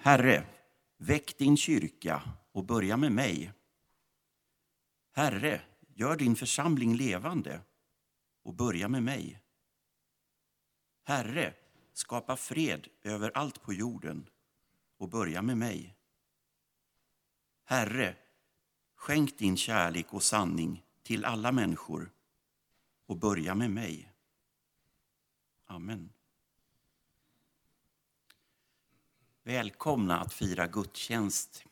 Herre, väck din kyrka och börja med mig. Herre, gör din församling levande och börja med mig. Herre, skapa fred över allt på jorden och börja med mig. Herre, skänk din kärlek och sanning till alla människor och börja med mig. Amen. Välkomna att fira gudstjänst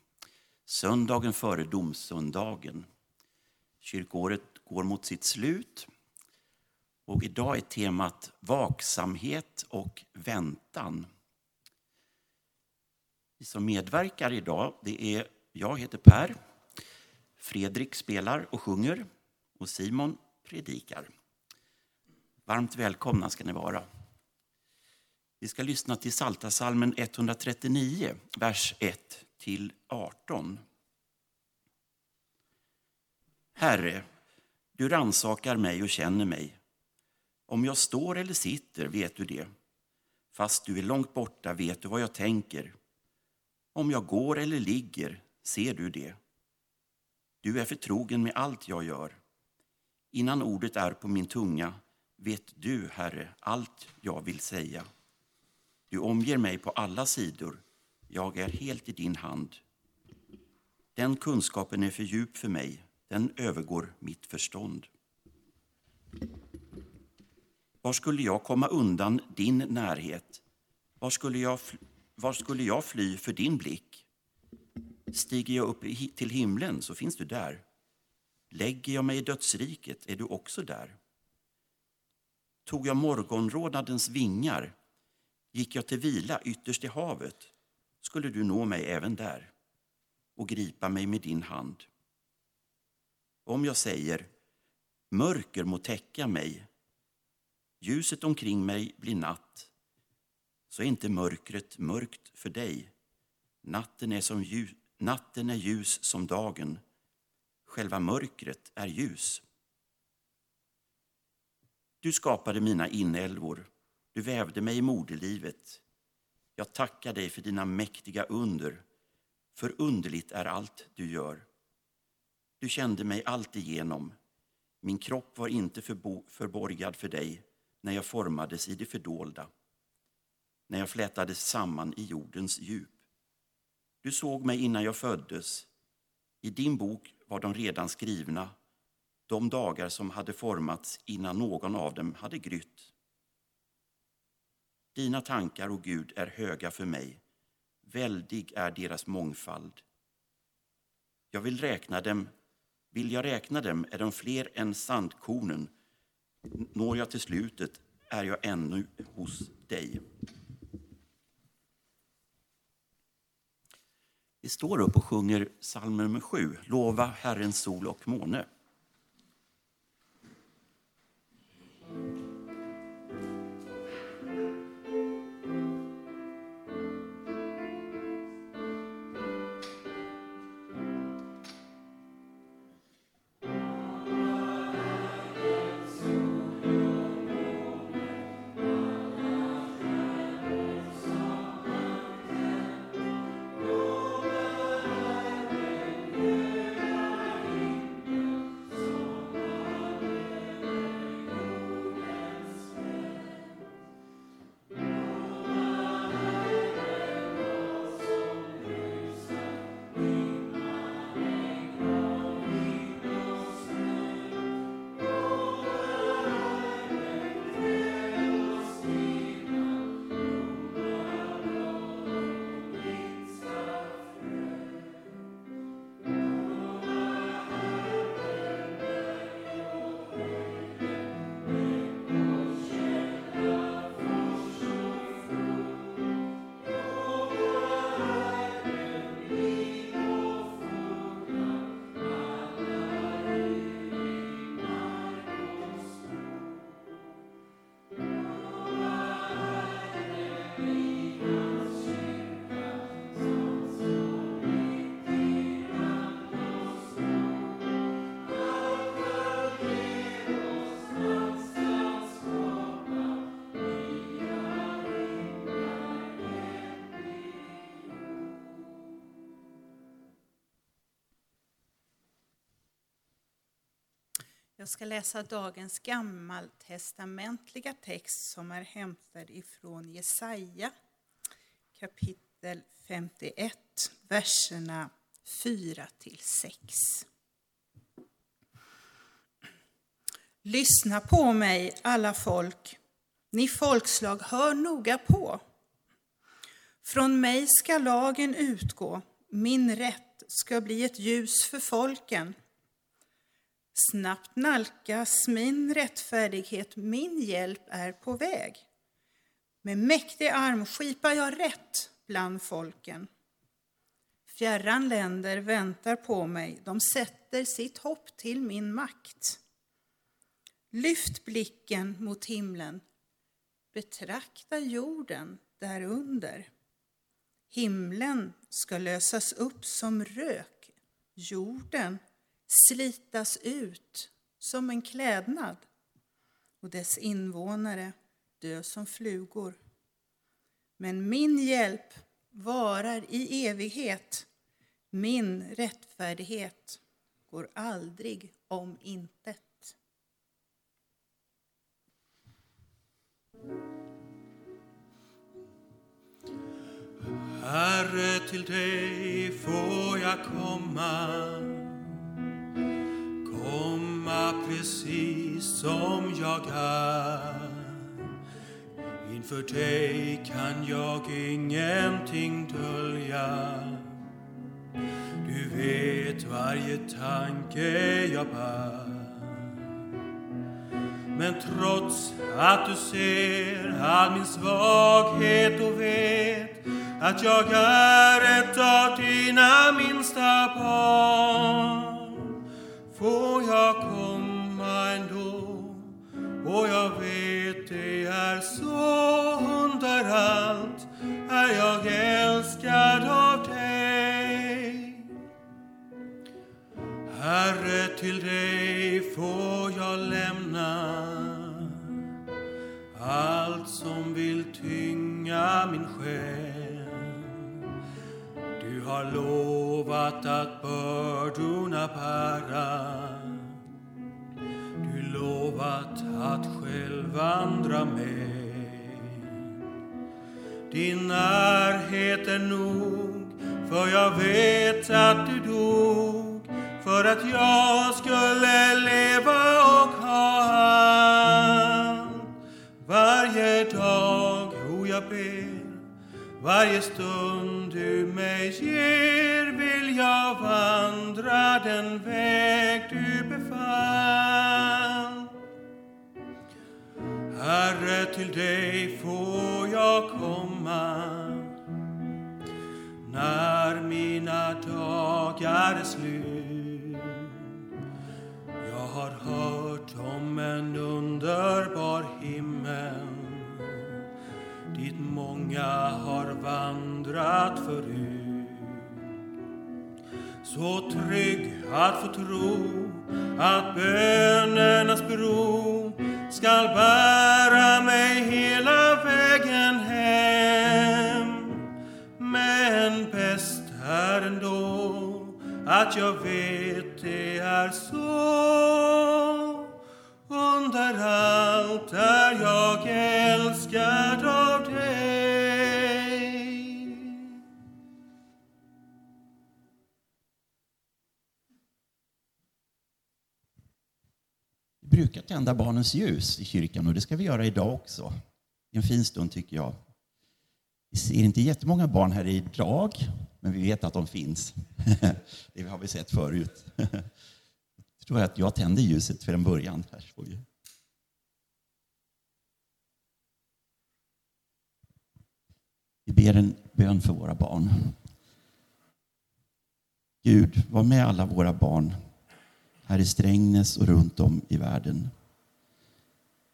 söndagen före domsöndagen. Kyrkåret går mot sitt slut och idag är temat vaksamhet och väntan. Vi som medverkar idag det är jag heter Per, Fredrik spelar och sjunger och Simon predikar. Varmt välkomna ska ni vara. Vi ska lyssna till Saltasalmen 139, vers 1 till 18. Herre, du ransakar mig och känner mig. Om jag står eller sitter vet du det. Fast du är långt borta vet du vad jag tänker. Om jag går eller ligger ser du det. Du är förtrogen med allt jag gör. Innan ordet är på min tunga vet du, Herre, allt jag vill säga. Du omger mig på alla sidor. Jag är helt i din hand. Den kunskapen är för djup för mig. Den övergår mitt förstånd. Var skulle jag komma undan din närhet? Var skulle jag, var skulle jag fly för din blick? Stiger jag upp till himlen så finns du där. Lägger jag mig i dödsriket är du också där. Tog jag morgonrådnadens vingar Gick jag till vila ytterst i havet skulle du nå mig även där och gripa mig med din hand. Om jag säger mörker må täcka mig, ljuset omkring mig blir natt, så är inte mörkret mörkt för dig. Natten är, som ljus, natten är ljus som dagen, själva mörkret är ljus. Du skapade mina inälvor du vävde mig i moderlivet. Jag tackar dig för dina mäktiga under, för underligt är allt du gör. Du kände mig alltigenom. Min kropp var inte förborgad för dig när jag formades i det fördolda, när jag flätades samman i jordens djup. Du såg mig innan jag föddes. I din bok var de redan skrivna, de dagar som hade formats innan någon av dem hade grytt. Dina tankar, o Gud, är höga för mig. Väldig är deras mångfald. Jag vill räkna dem, vill jag räkna dem är de fler än sandkornen. Når jag till slutet är jag ännu hos dig. Vi står upp och sjunger psalm nummer sju, Lova Herrens sol och måne. Jag ska läsa dagens gammaltestamentliga text som är hämtad ifrån Jesaja kapitel 51, verserna 4 till 6. Lyssna på mig, alla folk. Ni folkslag, hör noga på. Från mig ska lagen utgå, min rätt ska bli ett ljus för folken. Snabbt nalkas min rättfärdighet, min hjälp är på väg. Med mäktig arm skipar jag rätt bland folken. Fjärran länder väntar på mig, de sätter sitt hopp till min makt. Lyft blicken mot himlen, betrakta jorden därunder. Himlen ska lösas upp som rök, jorden slitas ut som en klädnad och dess invånare dö som flugor. Men min hjälp varar i evighet. Min rättfärdighet går aldrig om intet. Herre, till dig får jag komma Komma precis som jag är. Inför dig kan jag ingenting dölja. Du vet varje tanke jag bär. Men trots att du ser all min svaghet och vet att jag är ett av dina minsta barn får jag komma ändå och jag vet det är så under allt är jag älskad av dig Herre, till dig får jag lämna allt som vill tynga min själ. Du har lovat att bördorna bära. Du lovat att själv vandra med. Din närhet är nog, för jag vet att du dog för att jag skulle leva och ha allt. Varje dag, o jag ber, varje stund du mig ger vill jag vandra den väg du befall. Herre, till dig får jag komma när mina dagar är slut. Jag har hört om en underbar himmel dit många har vandrat förut. Så trygg att få tro att bönernas bro skall bära mig hela vägen hem. Men bäst är ändå att jag vet det är så. Under allt är jag älskad av dig. Brukar tända barnens ljus i kyrkan och det ska vi göra idag också. En fin stund tycker jag. Vi ser inte jättemånga barn här idag, men vi vet att de finns. Det har vi sett förut. Jag tror att jag tänder ljuset för en början. Här får vi. Vi ber en bön för våra barn. Gud, var med alla våra barn här i Strängnäs och runt om i världen.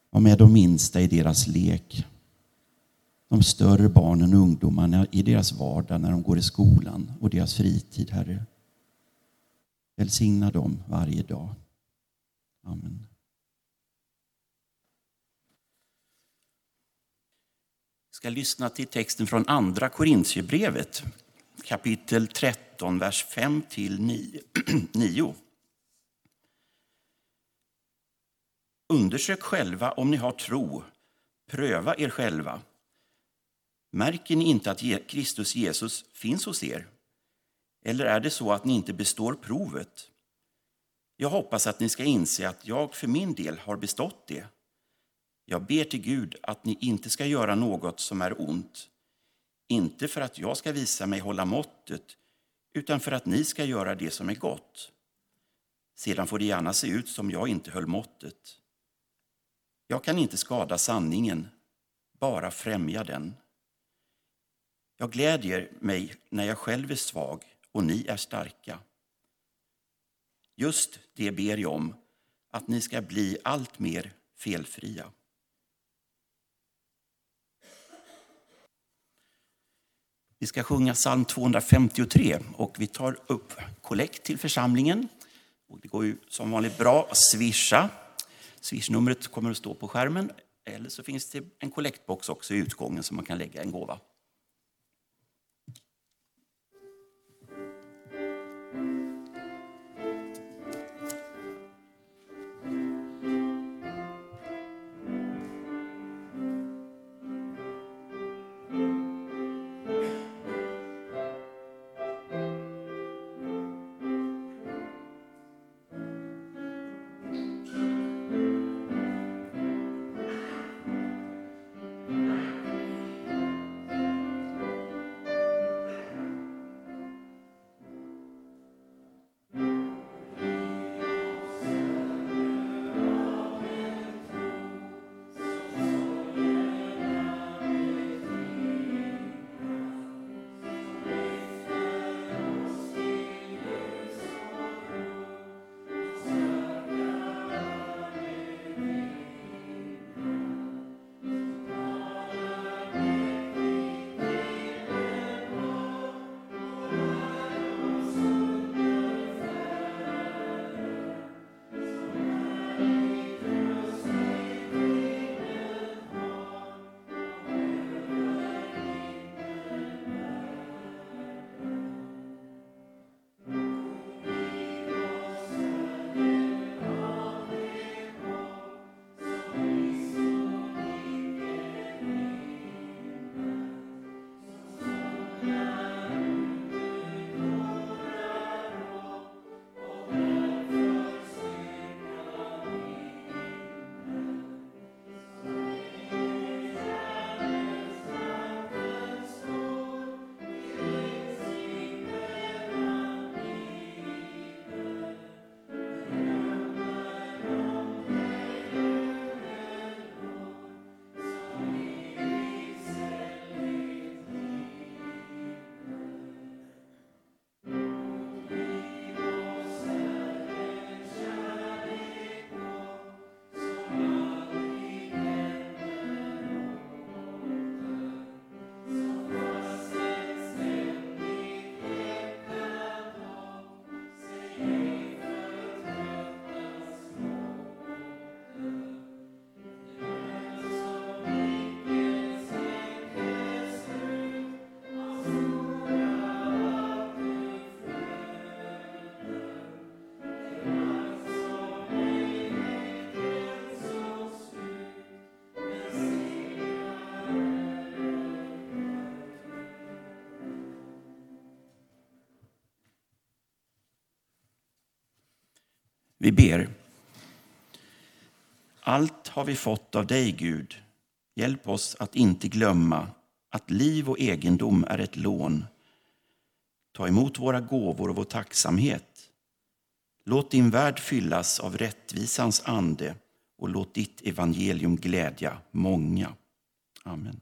Var med de minsta i deras lek. De större barnen och ungdomarna i deras vardag när de går i skolan och deras fritid, Herre. Välsigna dem varje dag. Amen. Jag ska lyssna till texten från Andra Korintierbrevet, kapitel 13, vers 5 till 9. Undersök själva om ni har tro. Pröva er själva. Märker ni inte att Kristus Jesus finns hos er? Eller är det så att ni inte består provet? Jag hoppas att ni ska inse att jag för min del har bestått det. Jag ber till Gud att ni inte ska göra något som är ont, inte för att jag ska visa mig hålla måttet, utan för att ni ska göra det som är gott. Sedan får det gärna se ut som jag inte höll måttet. Jag kan inte skada sanningen, bara främja den. Jag glädjer mig när jag själv är svag och ni är starka. Just det ber jag om, att ni ska bli allt mer felfria. Vi ska sjunga psalm 253 och vi tar upp kollekt till församlingen. Och det går ju som vanligt bra att swisha. Swishnumret kommer att stå på skärmen. Eller så finns det en kollektbox också i utgången som man kan lägga en gåva. Vi ber. Allt har vi fått av dig, Gud. Hjälp oss att inte glömma att liv och egendom är ett lån. Ta emot våra gåvor och vår tacksamhet. Låt din värld fyllas av rättvisans ande och låt ditt evangelium glädja många. Amen.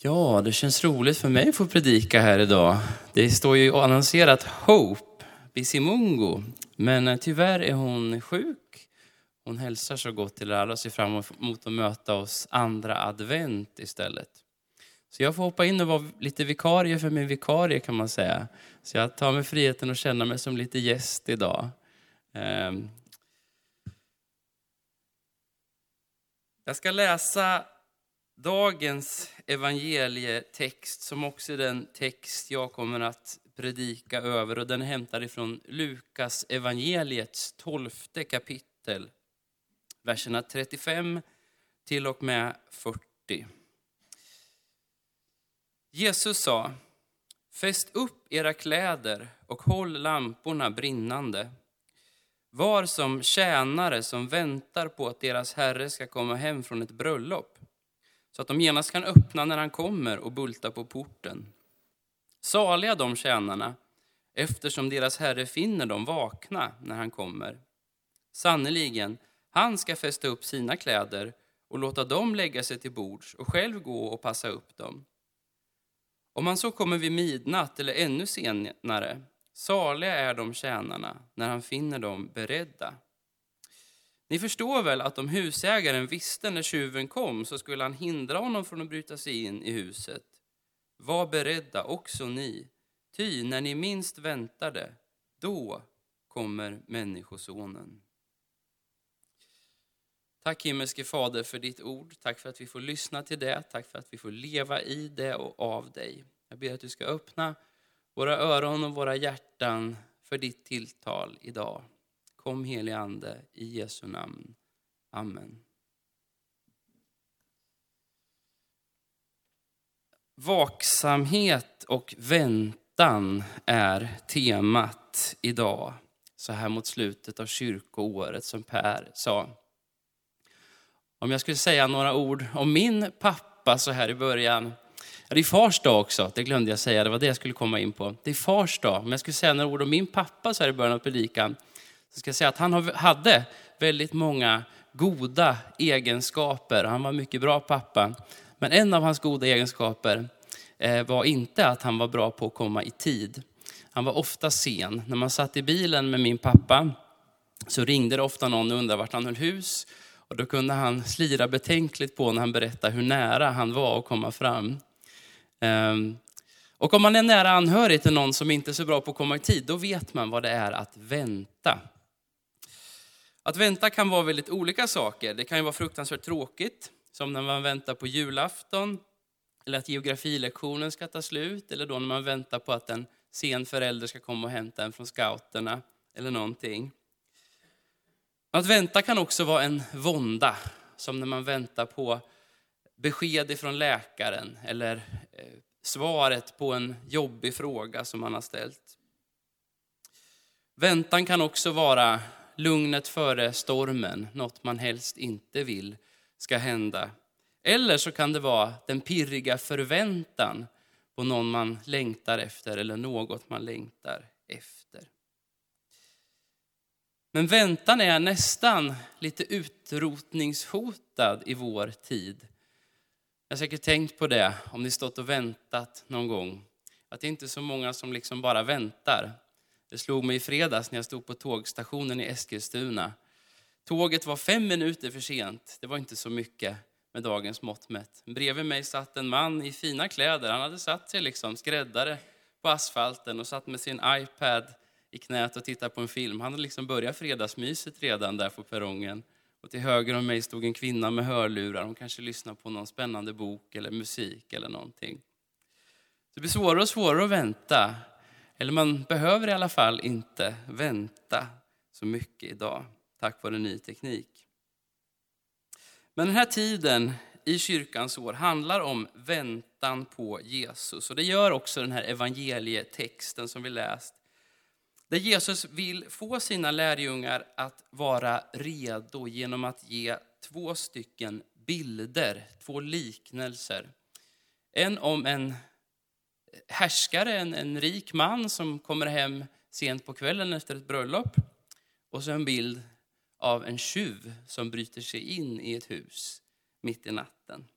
Ja, det känns roligt för mig att få predika här idag. Det står ju annonserat Hope Bisimungo, men eh, tyvärr är hon sjuk. Hon hälsar så gott till alla och ser fram emot att möta oss andra advent istället. Så jag får hoppa in och vara lite vikarie för min vikarie kan man säga. Så jag tar mig friheten att känna mig som lite gäst idag. Ehm. Jag ska läsa dagens evangelietext som också är den text jag kommer att predika över och den är hämtad ifrån Lukas evangeliets tolfte kapitel, verserna 35 till och med 40. Jesus sa, fäst upp era kläder och håll lamporna brinnande. Var som tjänare som väntar på att deras herre ska komma hem från ett bröllop, så att de genast kan öppna när han kommer och bulta på porten. Saliga de tjänarna, eftersom deras herre finner dem vakna när han kommer. Sannerligen, han ska fästa upp sina kläder och låta dem lägga sig till bords och själv gå och passa upp dem. Om han så kommer vid midnatt eller ännu senare, saliga är de tjänarna när han finner dem beredda. Ni förstår väl att om husägaren visste när tjuven kom så skulle han hindra honom från att bryta sig in i huset. Var beredda också ni, ty när ni minst väntade, då kommer Människosonen. Tack himmelske Fader för ditt ord. Tack för att vi får lyssna till det. Tack för att vi får leva i det och av dig. Jag ber att du ska öppna våra öron och våra hjärtan för ditt tilltal idag. Kom helige Ande, i Jesu namn. Amen. Vaksamhet och väntan är temat idag, så här mot slutet av kyrkoåret som Per sa. Om jag skulle säga några ord om min pappa så här i början. Ja, det är fars dag också, det glömde jag säga, det var det jag skulle komma in på. Det är fars dag, men jag skulle säga några ord om min pappa så här i början av predikan. Så ska jag säga att han hade väldigt många goda egenskaper. Han var mycket bra pappa. Men en av hans goda egenskaper eh, var inte att han var bra på att komma i tid. Han var ofta sen. När man satt i bilen med min pappa så ringde det ofta någon och undrade vart han höll hus. Och då kunde han slira betänkligt på när han berättade hur nära han var att komma fram. Ehm, och om man är nära anhörig till någon som inte är så bra på att komma i tid, då vet man vad det är att vänta. Att vänta kan vara väldigt olika saker. Det kan ju vara fruktansvärt tråkigt, som när man väntar på julafton, eller att geografilektionen ska ta slut, eller då när man väntar på att en sen förälder ska komma och hämta en från scouterna, eller någonting. Att vänta kan också vara en vånda, som när man väntar på besked ifrån läkaren eller eh, svaret på en jobbig fråga som man har ställt. Väntan kan också vara lugnet före stormen, något man helst inte vill ska hända. Eller så kan det vara den pirriga förväntan på någon man längtar efter eller något man längtar efter. Men väntan är nästan lite utrotningshotad i vår tid. Jag har säkert tänkt på det om ni stått och väntat någon gång. Att det inte är så många som liksom bara väntar. Det slog mig i fredags när jag stod på tågstationen i Eskilstuna. Tåget var fem minuter för sent. Det var inte så mycket med dagens mått mätt. Bredvid mig satt en man i fina kläder. Han hade satt sig liksom skräddare på asfalten och satt med sin iPad i knät och tittade på en film. Han hade liksom börjat fredagsmyset redan där på perrongen. Och till höger om mig stod en kvinna med hörlurar. Hon kanske lyssnade på någon spännande bok eller musik eller någonting. Det blir svårare och svårare att vänta. Eller man behöver i alla fall inte vänta så mycket idag, tack vare ny teknik. Men den här tiden i kyrkans år handlar om väntan på Jesus. Och det gör också den här evangelietexten som vi läst där Jesus vill få sina lärjungar att vara redo genom att ge två stycken bilder, två liknelser. En om en härskare, en, en rik man som kommer hem sent på kvällen efter ett bröllop. Och så en bild av en tjuv som bryter sig in i ett hus mitt i natten.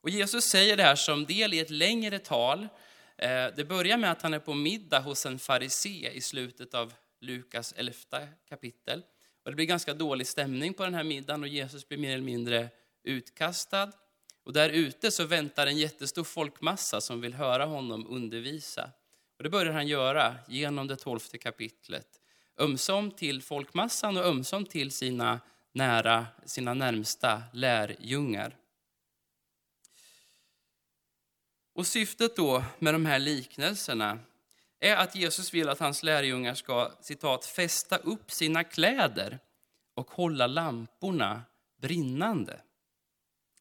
Och Jesus säger det här som del i ett längre tal eh, det börjar med att han är på middag hos en farisé i slutet av Lukas 11 kapitel. Och det blir ganska dålig stämning på den här middagen och Jesus blir mer eller mindre utkastad. Och där ute så väntar en jättestor folkmassa som vill höra honom undervisa. Och det börjar han göra genom det tolfte kapitlet. Ömsom till folkmassan och ömsom till sina, nära, sina närmsta lärjungar. Och syftet då med de här liknelserna är att Jesus vill att hans lärjungar ska citat, fästa upp sina kläder och hålla lamporna brinnande.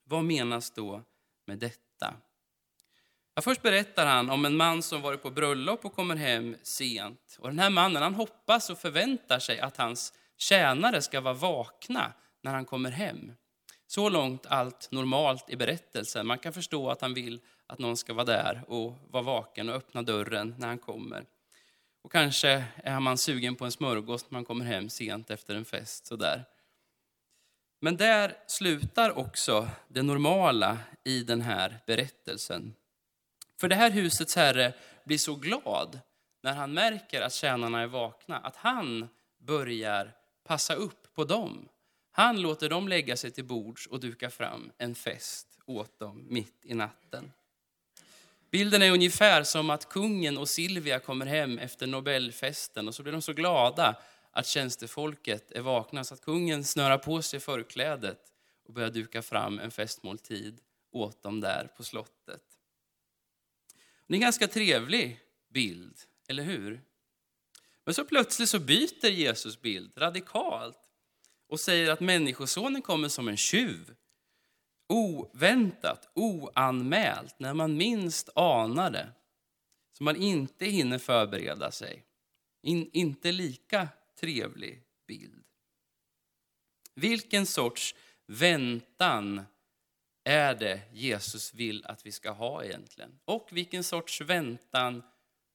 Vad menas då med detta? Ja, först berättar han om en man som varit på bröllop och kommer hem sent. Och den här mannen han hoppas och förväntar sig att hans tjänare ska vara vakna när han kommer hem. Så långt allt normalt i berättelsen. Man kan förstå att han vill att någon ska vara där och vara vaken och öppna dörren när han kommer. Och kanske är man sugen på en smörgås när man kommer hem sent efter en fest. Sådär. Men där slutar också det normala i den här berättelsen. För det här husets herre blir så glad när han märker att tjänarna är vakna, att han börjar passa upp på dem. Han låter dem lägga sig till bords och duka fram en fest åt dem mitt i natten. Bilden är ungefär som att kungen och Silvia kommer hem efter Nobelfesten och så blir de så glada att tjänstefolket är vakna så att kungen snörar på sig förklädet och börjar duka fram en festmåltid åt dem där på slottet. Det är en ganska trevlig bild, eller hur? Men så plötsligt så byter Jesus bild radikalt och säger att Människosonen kommer som en tjuv. Oväntat, oanmält, när man minst anar det. Så man inte hinner förbereda sig. In, inte lika trevlig bild. Vilken sorts väntan är det Jesus vill att vi ska ha egentligen? Och vilken sorts väntan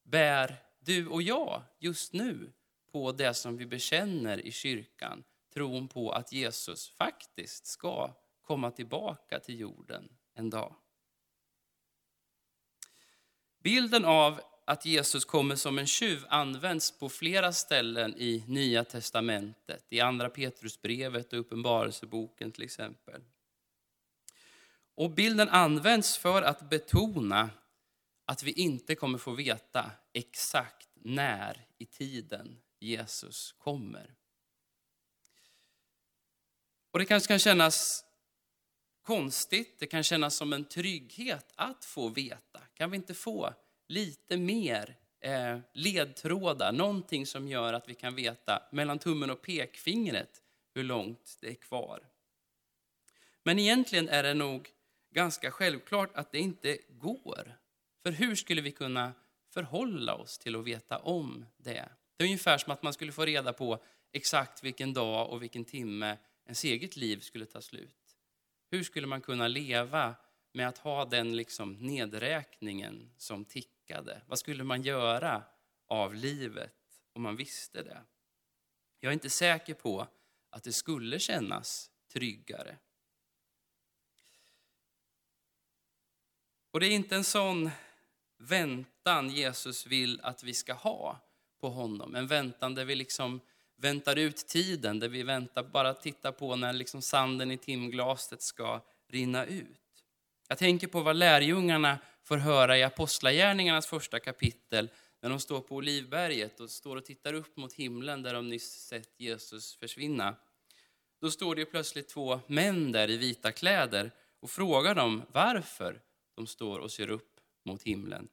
bär du och jag just nu på det som vi bekänner i kyrkan? Tron på att Jesus faktiskt ska komma tillbaka till jorden en dag. Bilden av att Jesus kommer som en tjuv används på flera ställen i Nya testamentet, i Andra Petrusbrevet och Uppenbarelseboken till exempel. Och bilden används för att betona att vi inte kommer få veta exakt när i tiden Jesus kommer. Och det kanske kan kännas konstigt, det kan kännas som en trygghet att få veta. Kan vi inte få lite mer eh, ledtrådar, någonting som gör att vi kan veta mellan tummen och pekfingret hur långt det är kvar. Men egentligen är det nog ganska självklart att det inte går. För hur skulle vi kunna förhålla oss till att veta om det? Det är ungefär som att man skulle få reda på exakt vilken dag och vilken timme ens eget liv skulle ta slut. Hur skulle man kunna leva med att ha den liksom nedräkningen som tickar? Tickade? Vad skulle man göra av livet om man visste det? Jag är inte säker på att det skulle kännas tryggare. Och det är inte en sån väntan Jesus vill att vi ska ha på honom. En väntan där vi liksom väntar ut tiden, där vi väntar, bara tittar på när liksom sanden i timglaset ska rinna ut. Jag tänker på vad lärjungarna får höra i Apostlagärningarnas första kapitel när de står på Olivberget och står och tittar upp mot himlen där de nyss sett Jesus försvinna. Då står det plötsligt två män där i vita kläder och frågar dem varför de står och ser upp mot himlen.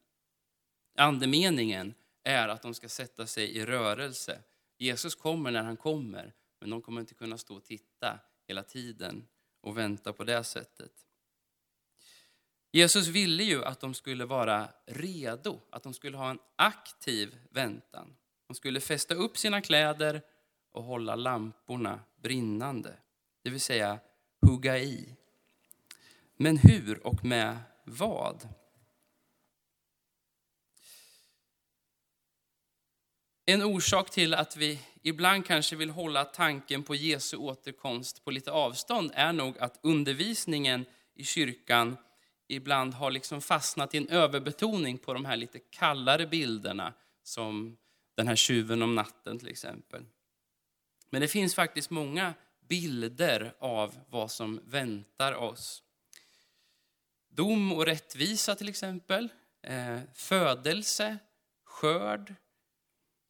Andemeningen är att de ska sätta sig i rörelse. Jesus kommer när han kommer, men de kommer inte kunna stå och titta hela tiden och vänta på det sättet. Jesus ville ju att de skulle vara redo, att de skulle ha en aktiv väntan. De skulle fästa upp sina kläder och hålla lamporna brinnande, det vill säga hugga i. Men hur och med vad? En orsak till att vi ibland kanske vill hålla tanken på Jesu återkomst på lite avstånd är nog att undervisningen i kyrkan ibland har liksom fastnat i en överbetoning på de här lite kallare bilderna som den här tjuven om natten till exempel. Men det finns faktiskt många bilder av vad som väntar oss. Dom och rättvisa till exempel, eh, födelse, skörd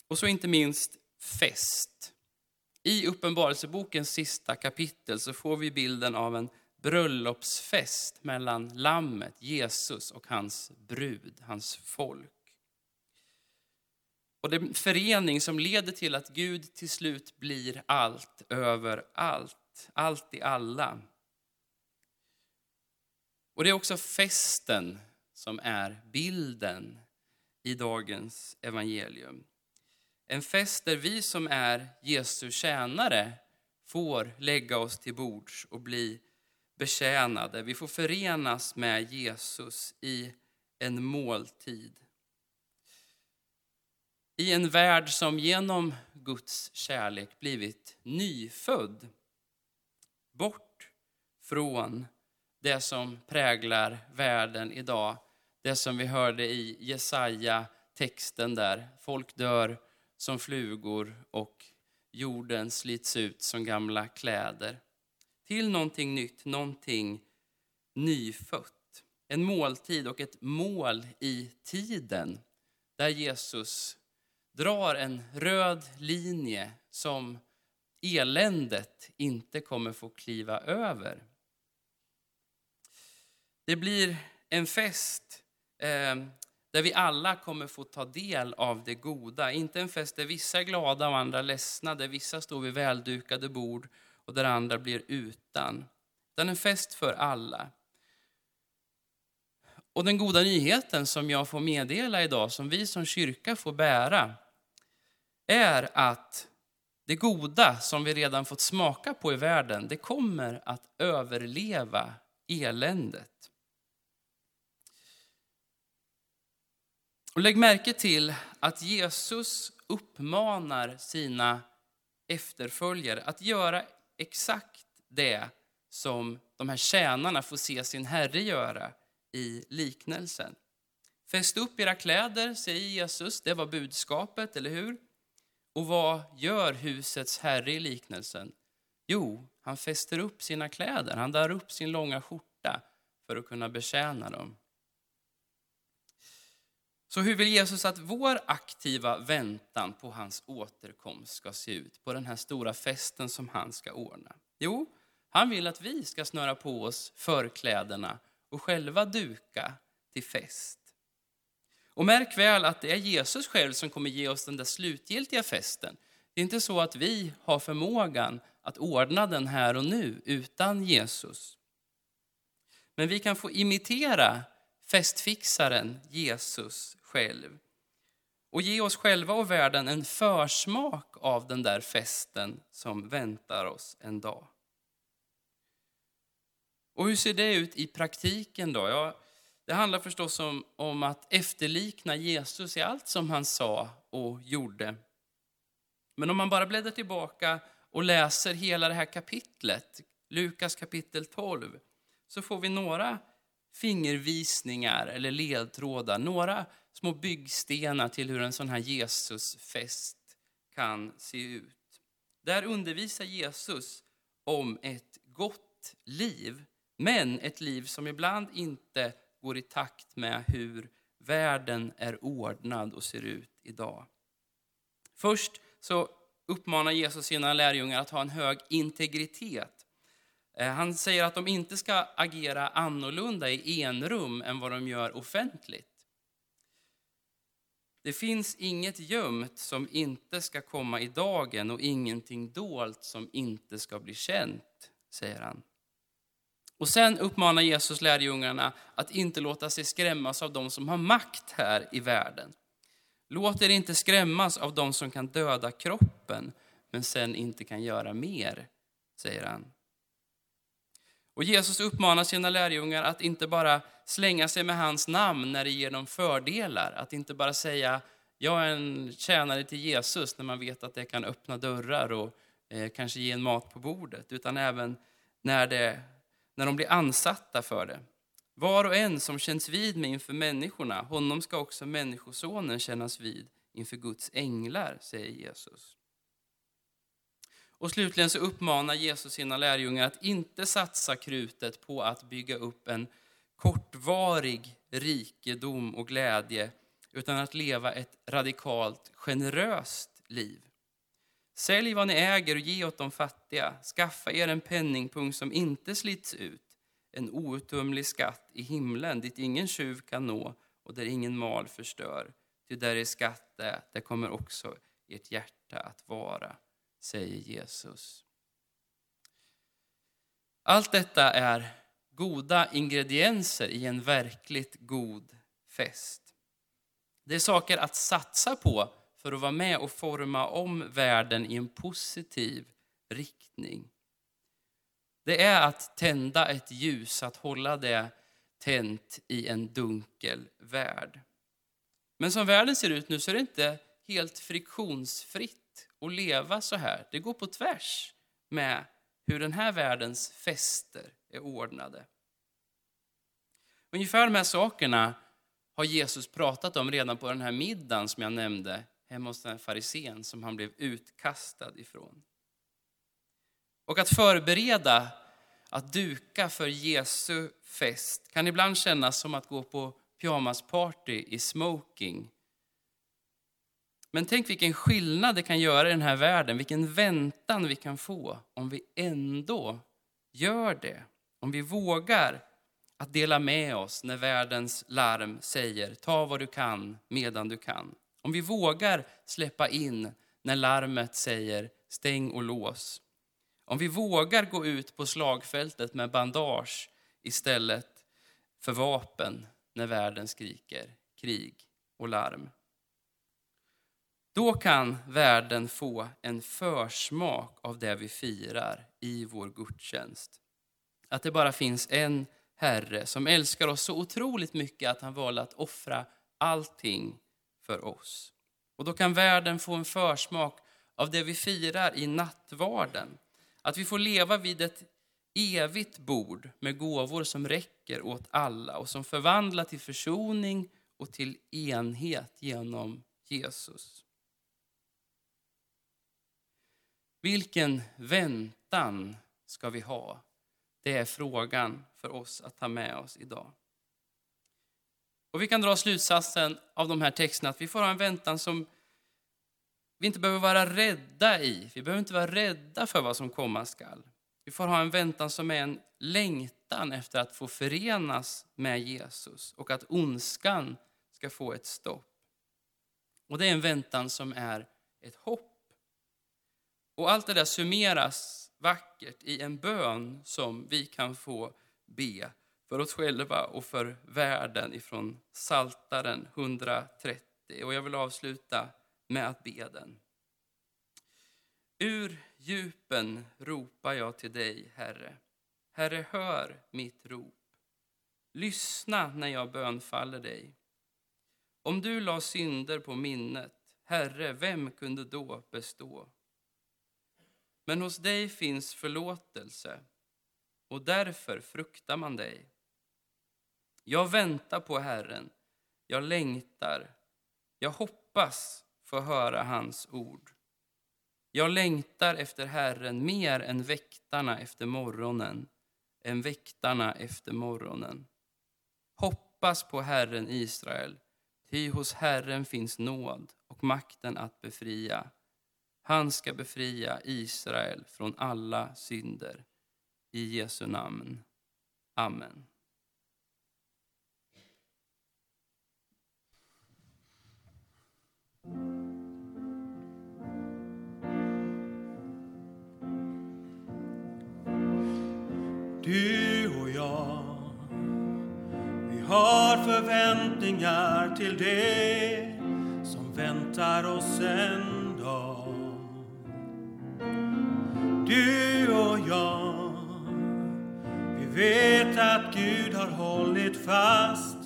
och så inte minst fest. I Uppenbarelsebokens sista kapitel så får vi bilden av en bröllopsfest mellan lammet, Jesus och hans brud, hans folk. Och det är en förening som leder till att Gud till slut blir allt över allt, allt i alla. Och det är också festen som är bilden i dagens evangelium. En fest där vi som är Jesu tjänare får lägga oss till bords och bli betjänade. Vi får förenas med Jesus i en måltid. I en värld som genom Guds kärlek blivit nyfödd. Bort från det som präglar världen idag. Det som vi hörde i Jesaja texten där. Folk dör som flugor och jorden slits ut som gamla kläder. Till någonting nytt, någonting nyfött. En måltid och ett mål i tiden där Jesus drar en röd linje som eländet inte kommer få kliva över. Det blir en fest eh, där vi alla kommer få ta del av det goda. Inte en fest där vissa är glada och andra ledsna, där vissa står vid väldukade bord och där andra blir utan. Utan en fest för alla. Och den goda nyheten som jag får meddela idag, som vi som kyrka får bära, är att det goda som vi redan fått smaka på i världen, det kommer att överleva eländet. Och lägg märke till att Jesus uppmanar sina efterföljare att göra exakt det som de här tjänarna får se sin herre göra i liknelsen. Fäst upp era kläder, säger Jesus. Det var budskapet, eller hur? Och vad gör husets herre i liknelsen? Jo, han fäster upp sina kläder. Han drar upp sin långa skjorta för att kunna betjäna dem. Så hur vill Jesus att vår aktiva väntan på hans återkomst ska se ut? På den här stora festen som han ska ordna? Jo, han vill att vi ska snöra på oss förkläderna och själva duka till fest. Och märk väl att det är Jesus själv som kommer ge oss den där slutgiltiga festen. Det är inte så att vi har förmågan att ordna den här och nu utan Jesus. Men vi kan få imitera festfixaren Jesus själv och ge oss själva och världen en försmak av den där festen som väntar oss en dag. Och hur ser det ut i praktiken då? Ja, det handlar förstås om, om att efterlikna Jesus i allt som han sa och gjorde. Men om man bara bläddrar tillbaka och läser hela det här kapitlet, Lukas kapitel 12, så får vi några fingervisningar eller ledtrådar, några små byggstenar till hur en sån här Jesusfest kan se ut. Där undervisar Jesus om ett gott liv, men ett liv som ibland inte går i takt med hur världen är ordnad och ser ut idag. Först så uppmanar Jesus sina lärjungar att ha en hög integritet. Eh, han säger att de inte ska agera annorlunda i enrum än vad de gör offentligt. Det finns inget gömt som inte ska komma i dagen och ingenting dolt som inte ska bli känt, säger han. Och sen uppmanar Jesus lärjungarna att inte låta sig skrämmas av de som har makt här i världen. Låt er inte skrämmas av de som kan döda kroppen, men sen inte kan göra mer, säger han. Och Jesus uppmanar sina lärjungar att inte bara slänga sig med hans namn när det ger dem fördelar. Att inte bara säga jag är en tjänare till Jesus när man vet att det kan öppna dörrar och eh, kanske ge en mat på bordet. Utan även när, det, när de blir ansatta för det. Var och en som känns vid mig inför människorna, honom ska också Människosonen kännas vid inför Guds änglar, säger Jesus. Och slutligen så uppmanar Jesus sina lärjungar att inte satsa krutet på att bygga upp en kortvarig rikedom och glädje, utan att leva ett radikalt generöst liv. Sälj vad ni äger och ge åt de fattiga. Skaffa er en penningpung som inte slits ut, en outtömlig skatt i himlen dit ingen tjuv kan nå och där ingen mal förstör. Ty där är skatt det, där kommer också ert hjärta att vara, säger Jesus. Allt detta är goda ingredienser i en verkligt god fest. Det är saker att satsa på för att vara med och forma om världen i en positiv riktning. Det är att tända ett ljus, att hålla det tänt i en dunkel värld. Men som världen ser ut nu så är det inte helt friktionsfritt att leva så här. Det går på tvärs med hur den här världens fester är ordnade. Ungefär de här sakerna har Jesus pratat om redan på den här middagen som jag nämnde hemma hos den här farisén som han blev utkastad ifrån. Och att förbereda, att duka för Jesu fest kan ibland kännas som att gå på pyjamasparty i smoking. Men tänk vilken skillnad det kan göra i den här världen, vilken väntan vi kan få om vi ändå gör det. Om vi vågar att dela med oss när världens larm säger ta vad du kan medan du kan. Om vi vågar släppa in när larmet säger stäng och lås. Om vi vågar gå ut på slagfältet med bandage istället för vapen när världen skriker krig och larm. Då kan världen få en försmak av det vi firar i vår gudstjänst. Att det bara finns en Herre som älskar oss så otroligt mycket att han valde att offra allting för oss. Och då kan världen få en försmak av det vi firar i nattvarden. Att vi får leva vid ett evigt bord med gåvor som räcker åt alla och som förvandlar till försoning och till enhet genom Jesus. Vilken väntan ska vi ha? Det är frågan för oss att ta med oss idag. Och Vi kan dra slutsatsen av de här texterna att vi får ha en väntan som vi inte behöver vara rädda i. Vi behöver inte vara rädda för vad som komma skall. Vi får ha en väntan som är en längtan efter att få förenas med Jesus och att ondskan ska få ett stopp. Och det är en väntan som är ett hopp. Och allt det där summeras vackert i en bön som vi kan få be för oss själva och för världen ifrån Saltaren 130. Och jag vill avsluta med att be den. Ur djupen ropar jag till dig, Herre. Herre, hör mitt rop. Lyssna när jag bönfaller dig. Om du la synder på minnet, Herre, vem kunde då bestå? Men hos dig finns förlåtelse och därför fruktar man dig. Jag väntar på Herren, jag längtar, jag hoppas få höra hans ord. Jag längtar efter Herren mer än väktarna efter morgonen, än väktarna efter morgonen. Hoppas på Herren Israel, ty hos Herren finns nåd och makten att befria. Han ska befria Israel från alla synder. I Jesu namn. Amen. Du och jag, vi har förväntningar till det som väntar oss en vet att Gud har hållit fast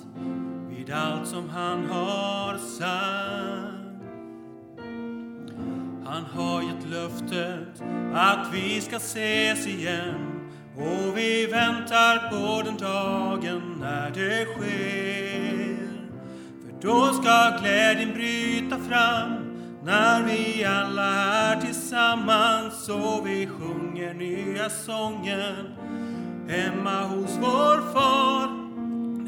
vid allt som han har sagt. Han har gett löftet att vi ska ses igen och vi väntar på den dagen när det sker. För då ska glädjen bryta fram när vi alla är tillsammans och vi sjunger nya sången hemma hos vår far.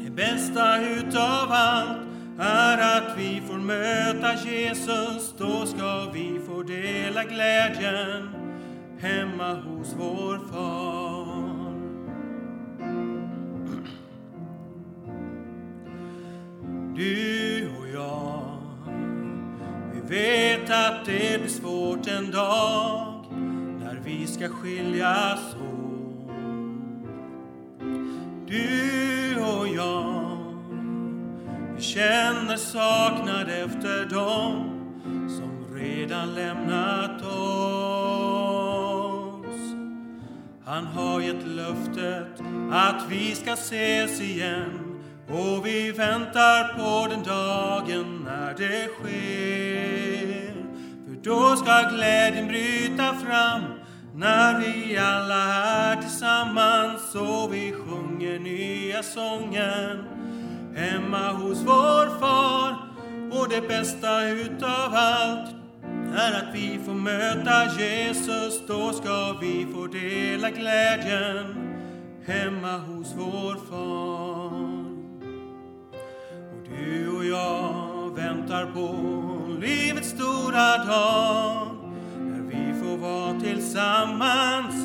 Det bästa utav allt är att vi får möta Jesus. Då ska vi få dela glädjen hemma hos vår far. Du och jag, vi vet att det blir svårt en dag när vi ska skiljas åt. Du och jag, vi känner saknad efter dem som redan lämnat oss. Han har gett löftet att vi ska ses igen och vi väntar på den dagen när det sker. För då ska glädjen bryta fram när vi alla är tillsammans och vi sjunger nya sången hemma hos vår far. Och det bästa utav allt är att vi får möta Jesus, då ska vi få dela glädjen hemma hos vår far. Och du och jag väntar på livets stora dag var vara tillsammans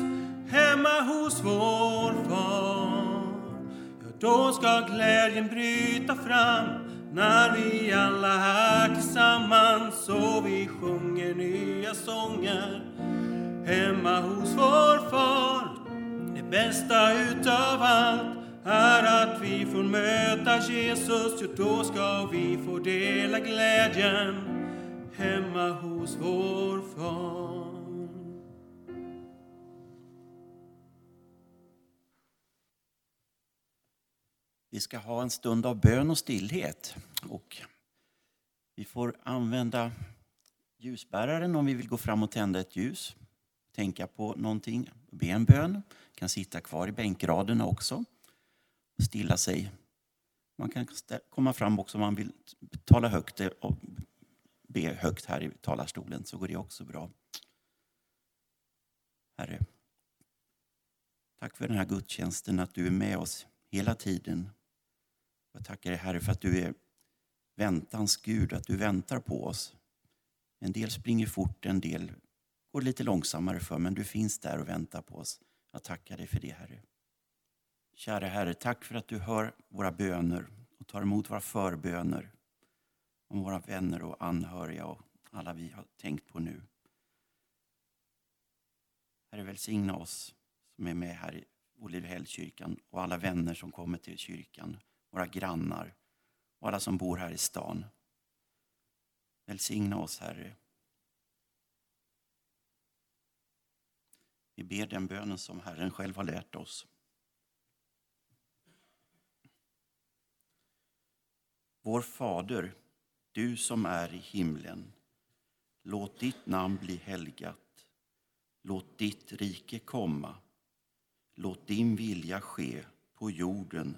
hemma hos vår far. Ja, då ska glädjen bryta fram när vi alla är tillsammans och vi sjunger nya sånger hemma hos vår far. Det bästa utav allt är att vi får möta Jesus, ja, då ska vi få dela glädjen hemma hos vår far. Vi ska ha en stund av bön och stillhet. Och vi får använda ljusbäraren om vi vill gå fram och tända ett ljus. Tänka på någonting, be en bön. kan sitta kvar i bänkraderna också. Stilla sig. Man kan komma fram också om man vill tala högt och be högt här i talarstolen så går det också bra. Herre, tack för den här gudstjänsten, att du är med oss hela tiden. Jag tackar dig Herre för att du är väntans Gud, att du väntar på oss. En del springer fort, en del går lite långsammare för, men du finns där och väntar på oss. Jag tackar dig för det Herre. Kära Herre, tack för att du hör våra böner och tar emot våra förböner om våra vänner och anhöriga och alla vi har tänkt på nu. Herre, välsigna oss som är med här i Olivehällskyrkan och alla vänner som kommer till kyrkan våra grannar och alla som bor här i stan. Välsigna oss, Herre. Vi ber den bönen som Herren själv har lärt oss. Vår Fader, du som är i himlen. Låt ditt namn bli helgat. Låt ditt rike komma. Låt din vilja ske på jorden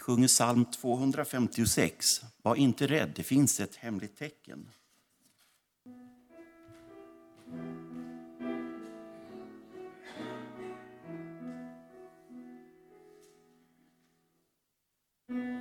Vi sjunger psalm 256. Var inte rädd, det finns ett hemligt tecken. thank mm. you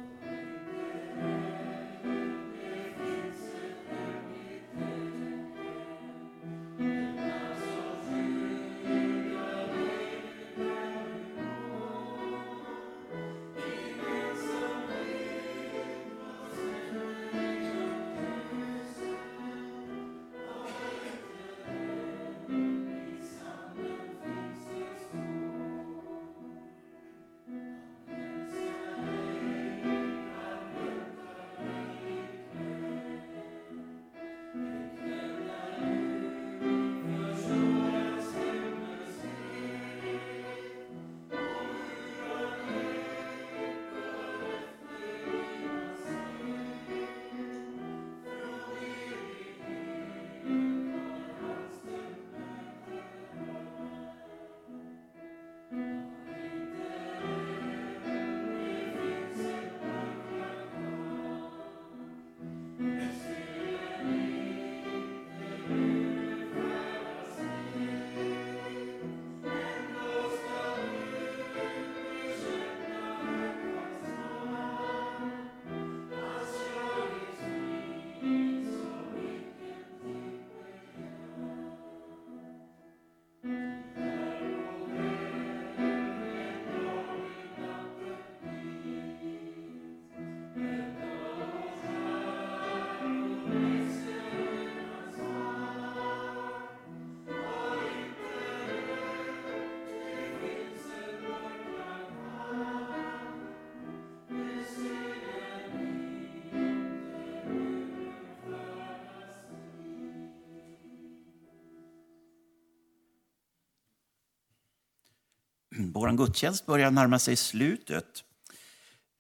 Vår gudstjänst börjar närma sig slutet.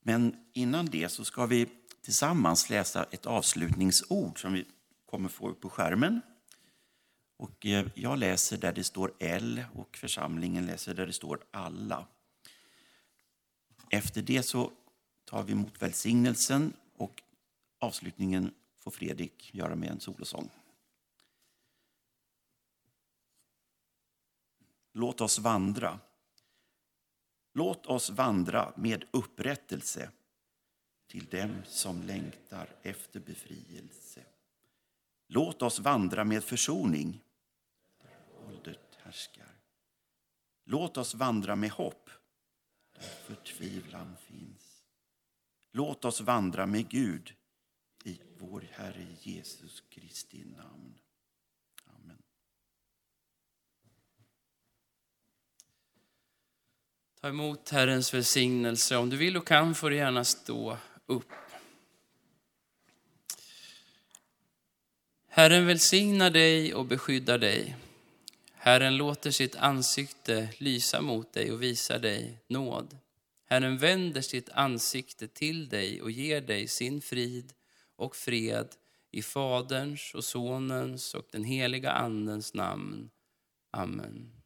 Men innan det så ska vi tillsammans läsa ett avslutningsord som vi kommer få upp på skärmen. Och eh, jag läser där det står L och församlingen läser där det står alla. Efter det så tar vi emot välsignelsen och avslutningen får Fredrik göra med en solosång. Låt oss vandra. Låt oss vandra med upprättelse till dem som längtar efter befrielse. Låt oss vandra med försoning där våldet härskar. Låt oss vandra med hopp där förtvivlan finns. Låt oss vandra med Gud i vår Herre Jesus Kristi namn. Ta emot Herrens välsignelse. Om du vill och kan får du gärna stå upp. Herren välsignar dig och beskyddar dig. Herren låter sitt ansikte lysa mot dig och visar dig nåd. Herren vänder sitt ansikte till dig och ger dig sin frid och fred i Faderns och Sonens och den heliga Andens namn. Amen.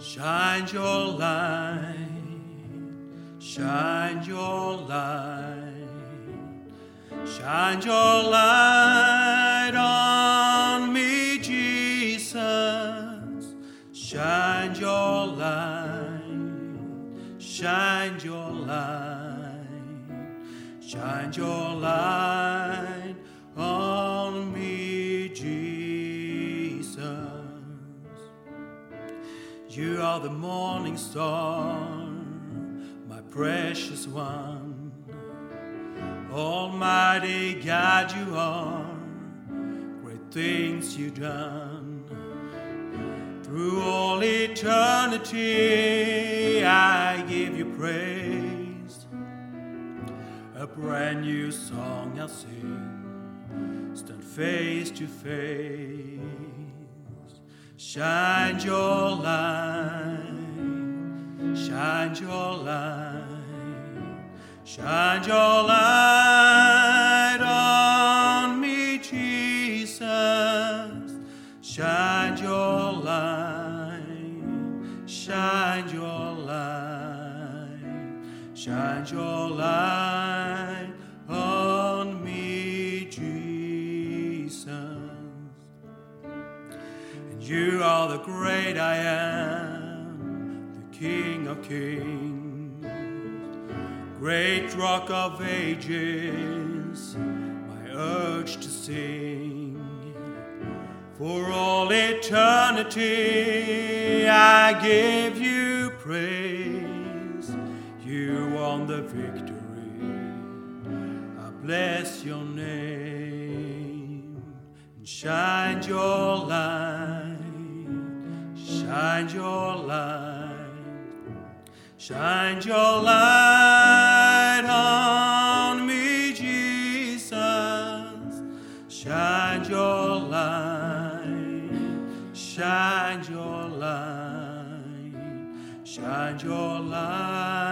Shine your light, shine your light, shine your light on me, Jesus. Shine your light, shine your light, shine your light You are the morning star, my precious one. Almighty God, you are. Great things you've done. Through all eternity, I give you praise. A brand new song I'll sing. Stand face to face. Shine your light, shine your light, shine your light King great rock of ages, my urge to sing. For all eternity, I give you praise. You won the victory. I bless your name. And shine your light, shine your light, shine your light on me, Jesus. Shine your light, shine your light, shine your light